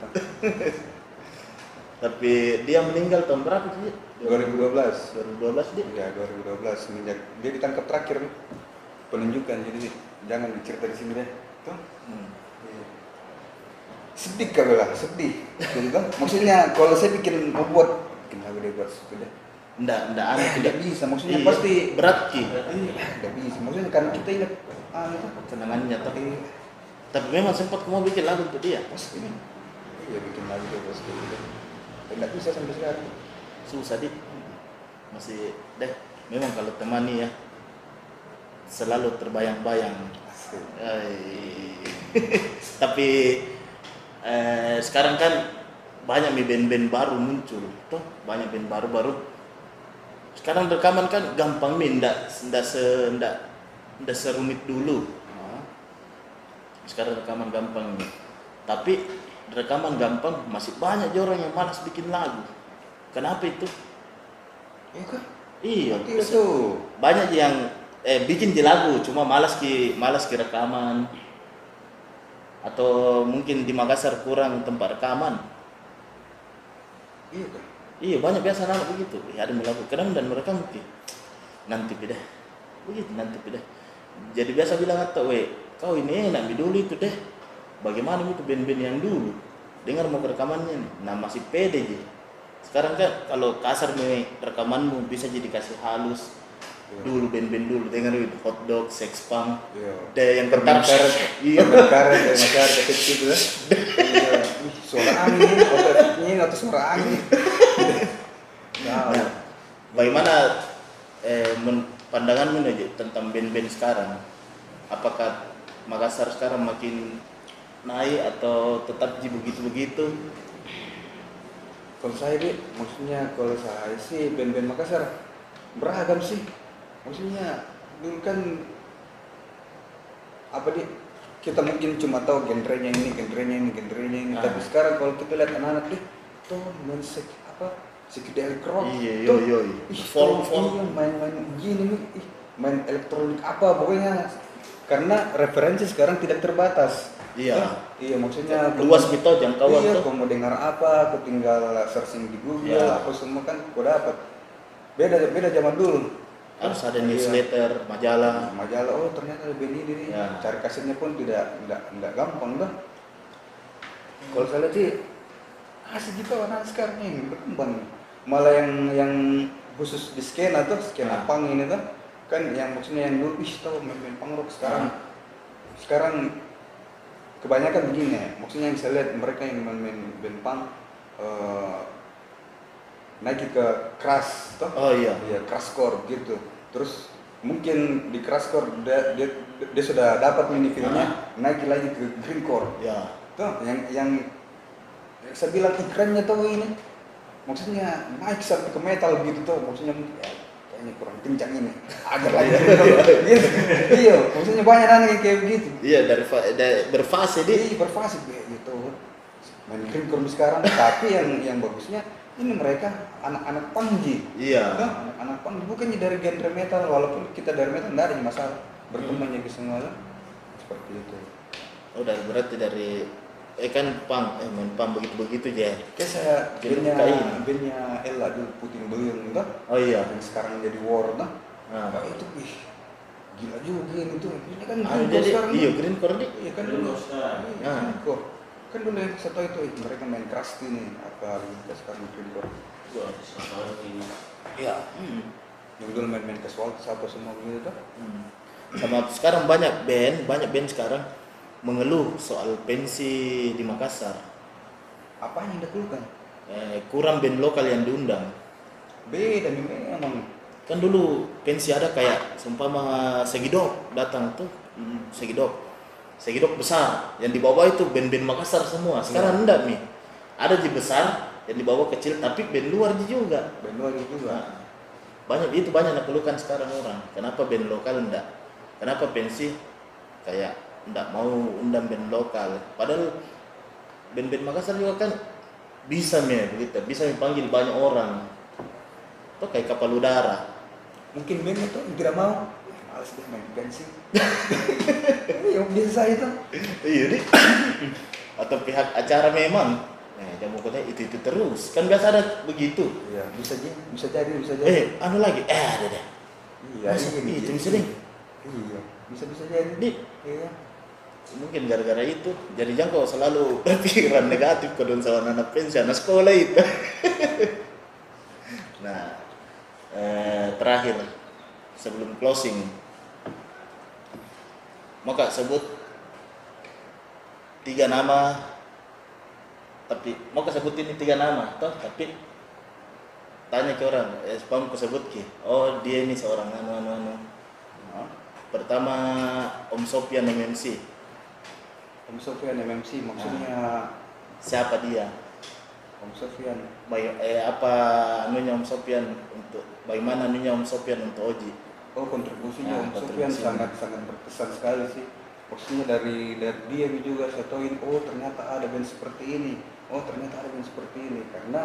Tapi dia meninggal tahun berapa sih? 2012. 2012 dia. Ya 2012 semenjak dia ditangkap terakhir penunjukan jadi jangan dicerita di sini deh. Tuh. Hmm. Iya. Sedih kali lah, sedih. Gitu kan? Maksudnya kalau saya bikin membuat dia buat sudah. Nggak, nggak aneh Eh, tidak bisa, maksudnya Iya, pasti berat ki Iya, tidak bisa. Maksudnya kan kita ingat ah itu kenangannya tapi tapi tapi memang sempat kamu bikin lagu untuk dia pasti ini. Iya bikin lagu dia pasti gitu. Tidak bisa sampai sekarang. susah di masih deh memang kalau temani ya selalu terbayang-bayang tapi eh, sekarang kan banyak nih band-band baru muncul. Tuh banyak band baru-baru sekarang rekaman kan gampang nih ndak ndak se ndak ndak serumit dulu. Ah, sekarang rekaman gampang nih tapi rekaman gampang masih banyak orang yang malas bikin lagu. Kenapa itu? Iya iya itu banyak yang eh bikin di lagu cuma malas ki malas ki rekaman. Atau mungkin di Makassar kurang tempat rekaman iya iya banyak biasa anak begitu. Ya ada lagu kadang dan mereka mungkin nanti beda begitu nanti beda jadi biasa bilang atau we kau ini enak dulu itu deh. Bagaimana itu band-band yang dulu? Dengar mau rekamannya nih. Nah masih pede je sekarang kan kalau kasar nih rekamanmu bisa jadi kasih halus. Dulu band-band dulu dengar itu hotdog sex punk Iya. ada yang Permen ketar karet, iya dari masyarakat kecil ya. Iya. Ih, Suara angin, angin atau suara angin. Nah, Nah, bagaimana eh, men- pandanganmu aja tentang band-band sekarang? Apakah Makassar sekarang makin naik atau tetap begitu-begitu? kalau saya Dik, maksudnya kalau saya sih band-band Makassar beragam sih. Maksudnya dulu kan apa di kita mungkin cuma tahu genrenya ini, genrenya ini, genrenya ini. Ah. Tapi sekarang kalau kita lihat anak-anak deh, tuh main sek apa psychedelic rock, Iya, yo. ih, Folk, tuh, folk. iya, main-main gini nih, ih, main elektronik apa pokoknya. Karena referensi sekarang tidak terbatas. Iya. Tuh, iya maksudnya Luas gitu jangkauan iya, mau dengar apa, aku tinggal searching di Google, Iya. apa semua kan kau dapat. Beda beda zaman dulu. Harus ada Iya. newsletter, majalah. Majalah, oh ternyata ada band ini nih. Ya. Cari kasetnya pun tidak tidak tidak gampang dah. Kalau saya lihat sih asik gitu anak sekarang ini berkembang. Malah yang yang khusus di skena tuh skena Ah. punk ini tuh kan yang maksudnya yang dulu ih tahu main-main punk rock sekarang Ah. sekarang kebanyakan begini ya maksudnya yang saya lihat mereka yang main-main band punk eh, naik ke keras toh? Oh iya. iya crashcore gitu. Terus mungkin di crashcore dia, dia, dia sudah dapat mini filmnya naik lagi ke greencore Ya. tuh yang yang yang saya bilang ikrannya tuh ini maksudnya naik sampai ke metal gitu tuh maksudnya ya, kayaknya kurang kencang ini. Agar lagi. Gitu. Iya maksudnya banyak anak yang kayak begitu Iya dari, dari berfase dia. Iya berfase gitu. Main greencore sekarang. Tapi yang yang bagusnya ini mereka anak-anak pangji Iya. anak pang bukannya dari genre metal walaupun kita dari metal nggak ada yang masalah berteman ya semua lah. seperti itu Oh dari berarti dari eh kan pang eh main pang begitu-begitu aja. kayak saya bandnya bandnya Ella dulu Putin Beyong tuh Oh iya. yang sekarang jadi war tuh Nah. Wah, itu wih gila juga ini tuh ini kan Ah, jadi sekarang iya tuh. green core nih. iya kan dulu Greencore sekarang. Kan dulu yang saya tahu itu ih, mereka main crusty nih apa kita sekarang Gua sekarang ini. iya yang dulu main-main casual apa semua gitu tuh Hmm. Sama sekarang banyak band, banyak band sekarang mengeluh soal pensi di Makassar. apa yang dikeluhkan Eh, kurang band lokal yang diundang. beda nih memang Kan dulu pensi ada kayak seumpama Segidok datang tuh, hmm, Segidok. Segidok besar, yang di bawah itu band-band Makassar semua. Sekarang enggak nih. Ada di besar, yang di bawah kecil, tapi band luar juga. band luar juga Nah, banyak itu banyak yang keluhkan sekarang orang. Kenapa band lokal enggak? Kenapa pensi kayak enggak mau undang band lokal? Padahal band-band Makassar juga kan bisa nih begitu, bisa dipanggil banyak orang. Itu kayak kapal udara. mungkin band itu tidak mau males deh main pensi yang bisa saya tuh Iya nih. Atau pihak acara memang. Nah, jamu kota itu itu terus. Kan biasa ada begitu. iya bisa jadi bisa jadi bisa jadi Eh, anu lagi. Eh, ada deh. iya Masa ini itu jadi. bisa deh? iya bisa bisa jadi Di iya mungkin gara-gara itu jadi jangkau selalu berpikiran negatif ke don sama anak pensi anak sekolah itu nah eh, terakhir sebelum closing maka sebut tiga nama tapi mau sebut ini tiga nama toh tapi tanya ke orang eh spam ku sebut ki oh dia ini seorang anu anu anu Nah, pertama Om Sofian MMC Om Sofian MMC maksudnya siapa dia Om Sofian. Baik, eh, apa anunya Om Sofian untuk bagaimana anunya Om Sofian untuk Oji? Oh kontribusinya Nah, Om Sofian sangat sangat berkesan sekali sih. Maksudnya dari dari dia juga saya tahuin oh ternyata ada band seperti ini. Oh ternyata ada band seperti ini karena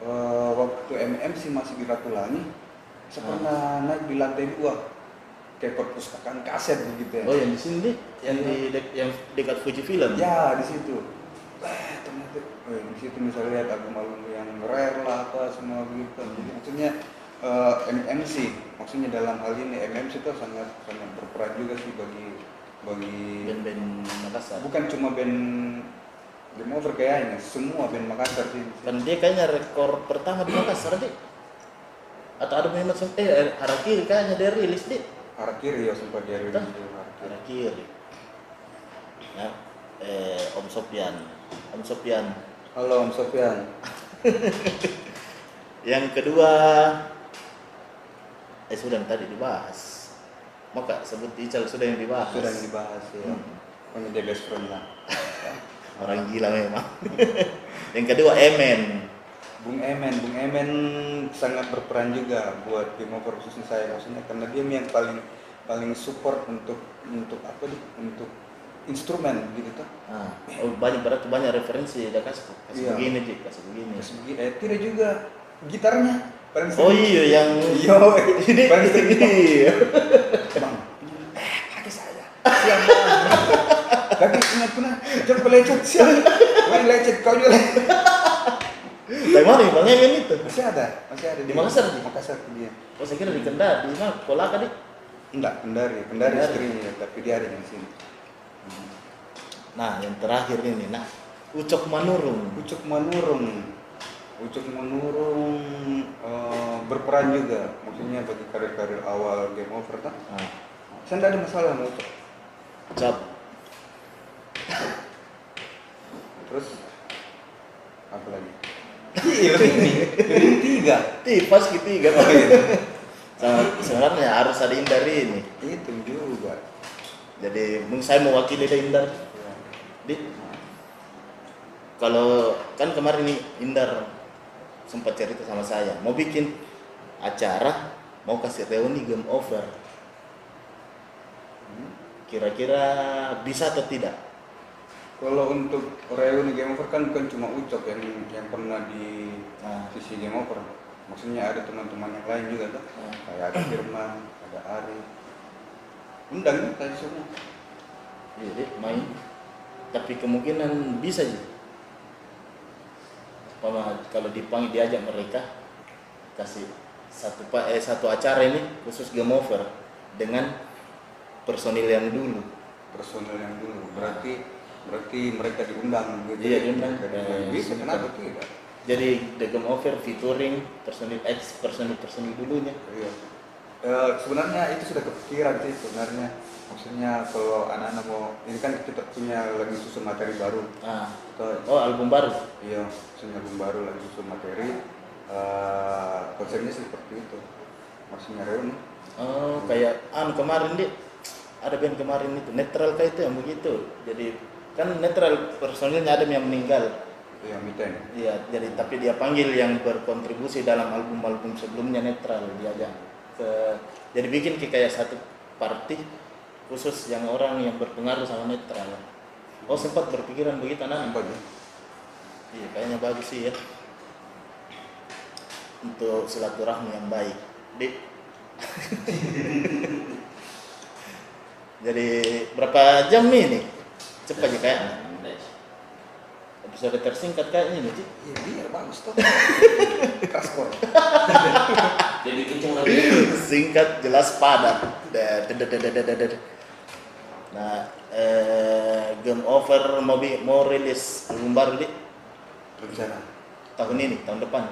eh, waktu MMC masih di Ratulangi saya Ah. pernah naik di lantai dua kayak perpustakaan kaset begitu ya. Oh yang di sini deh, yang Iya. di dek- yang dekat Fuji Film. Ya di situ. Wah ternyata eh, di situ misalnya lihat album-album yang rare lah apa semua begitu. Jadi maksudnya eh, MMC maksudnya dalam hal ini MMC itu sangat sangat berperan juga sih bagi bagi Band-band Makassar. bukan cuma band Game Over kayaknya semua band Makassar sih. Kan dia kayaknya rekor pertama di Makassar deh. Atau ada memang eh Harakiri kayaknya dia rilis deh. Harakiri ya sempat dia rilis Harakiri. Harakiri. Ya, eh Om Sofian. Om Sofian. Halo Om Sofian. Yang kedua eh sudah yang tadi dibahas. Maka sebut Ical sudah yang dibahas. Sudah yang dibahas ya. Hmm. Pokoknya dia best friend lah. Orang gila memang. yang kedua Emen. Bung Emen, Bung Emen sangat berperan juga buat Over khususnya saya maksudnya karena dia yang paling paling support untuk untuk apa nih untuk instrumen gitu tuh. Ah, oh, banyak berarti banyak referensi dia kasih kasih Iya. begini Ji, kasih begini. Terus begini, eh tidak juga gitarnya paling Oh iya yang Yo, ini paling sering iya. bang. Eh, kaki saya. Siap bang. Kaki ingat pernah coba lecet siap. Main lecet kau juga. Dari mana Bang Emen itu? Masih ada, masih ada Di Makassar, Ji? Makassar dia. Oh saya kira di Kendari, di mana? Kolaka deh. Enggak, Kendari, Kendari istrinya, tapi dia ada di sini. Nah yang terakhir ini, nah Ucok Manurung. Ucuk Manurung. Ucuk Manurung eh, berperan juga, maksudnya bagi karir-karir awal Game Over kan. Ah, Saya tidak ada masalah Ucuk. Cap. Terus apa lagi? Iya, ini, ini tiga. Tipas ketiga. Oh, iya. Sebenarnya harus ada Indar ini. Itu juga. Jadi saya mewakili dari Indar. Ya. Di, kalau kan kemarin nih Indar sempat cerita sama saya mau bikin acara mau kasih reuni game over Hmm. kira-kira bisa atau tidak Kalau untuk reuni Game Over kan bukan cuma Ucok yang yang pernah di nah, sisi Game Over. Maksudnya ada teman-teman yang lain juga tuh. nah, Kayak ada Firman, ada Ari. Undang tadi semua. iya deh, main tapi kemungkinan bisa sih kalau dipanggil diajak mereka kasih satu eh, satu acara ini khusus game over dengan personil yang dulu. Personel yang dulu. Berarti berarti mereka diundang gitu Iya, diundang. Eh, bisa kenapa tidak? Jadi the game over featuring personil X personil personil dulunya. Iya. Eh, sebenarnya itu sudah kepikiran sih sebenarnya. Maksudnya kalau anak-anak mau ini kan kita punya lagi susun materi baru. Ah Oh album baru? Iya susun album baru lagi susun materi. Eh, konsepnya seperti itu. Maksudnya reuni. Oh kayak anu kemarin deh ada band kemarin itu netral kayak itu yang begitu. Jadi kan netral personilnya ada yang meninggal. Iya miten Iya, jadi tapi dia panggil yang berkontribusi dalam album-album sebelumnya netral diajak ke jadi bikin kayak satu party khusus yang orang yang berpengaruh sama netral. Oh sempat berpikiran begitu anak? Nampak ya? Iya kayaknya bagus sih ya untuk silaturahmi yang baik. Dik. jadi berapa jam nih nih? Cepat aja kayaknya. Episode tersingkat kayaknya nih. Cik. iya biar bagus tuh kaskor Jadi kenceng lagi. singkat jelas padat Da- da- da- da- da- da- da- da. nah eh, game over mau bi- mau rilis album baru di rencana? tahun ini tahun depan.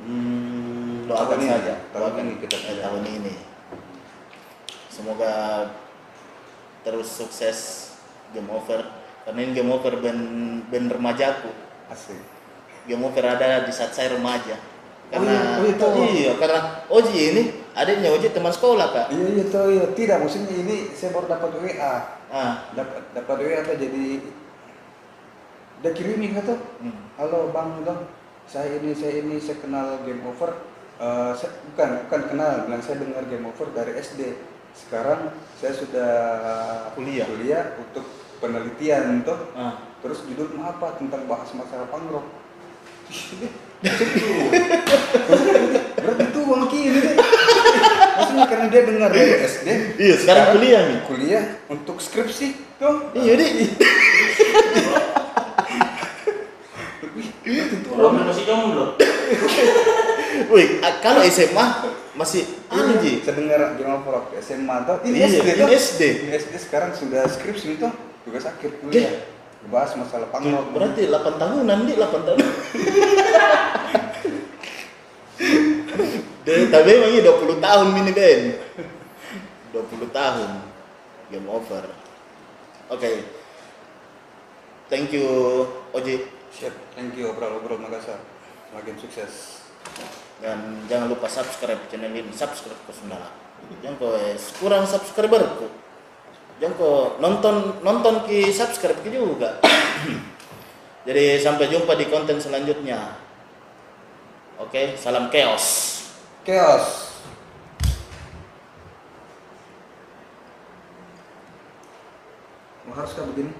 Hmm, doakan tahun ini, saja tahun doakan. ini kita eh, tahun ini. Semoga terus sukses game over. Karena ini game over band band remajaku asik. Game over ada di saat saya remaja. Karena Oh iya, oh iya, iya karena Oji ini adiknya Oji teman sekolah kak. Iya iya iya. Tidak maksudnya ini saya baru dapat WA ah dapat dapat WA apa jadi kirimi kata, Hmm. halo bang, bang, saya ini, saya ini, saya kenal game over. Eh, saya, bukan, bukan kenal, bilang saya dengar game over dari SD. Sekarang saya sudah Kuliah. kuliah untuk penelitian tuh. Ah. Terus judul apa tentang bahas masalah pangrok. Berarti itu bang kini Maksudnya karena dia dengar dari SD. Iya, sekarang kuliah nih. Kuliah untuk skripsi tuh. Iya deh. Kalau masih jomblo. Wih, a- kalau SMA masih anu ji. Saya dengar over waktu SMA tuh. Ini Iya, SD ini. SD. Ini SD sekarang sudah skripsi tuh. Tugas akhir kuliah. Bahas masalah pangrok. Berarti 8 tahunan di 8 tahun. Deh, tapi emang iya 20 tahun mini Ben. 20 tahun. Game over. Oke. Thank you Oji Siap. Thank you obrol-obrol Makassar. Makin sukses. dan jangan lupa subscribe channel ini subscribe ke Sundala jangan kau kurang subscriber ku jangan kau nonton nonton ki subscribe ki juga jadi sampai jumpa di konten selanjutnya oke salam chaos Chaos. Mau harus kah begini?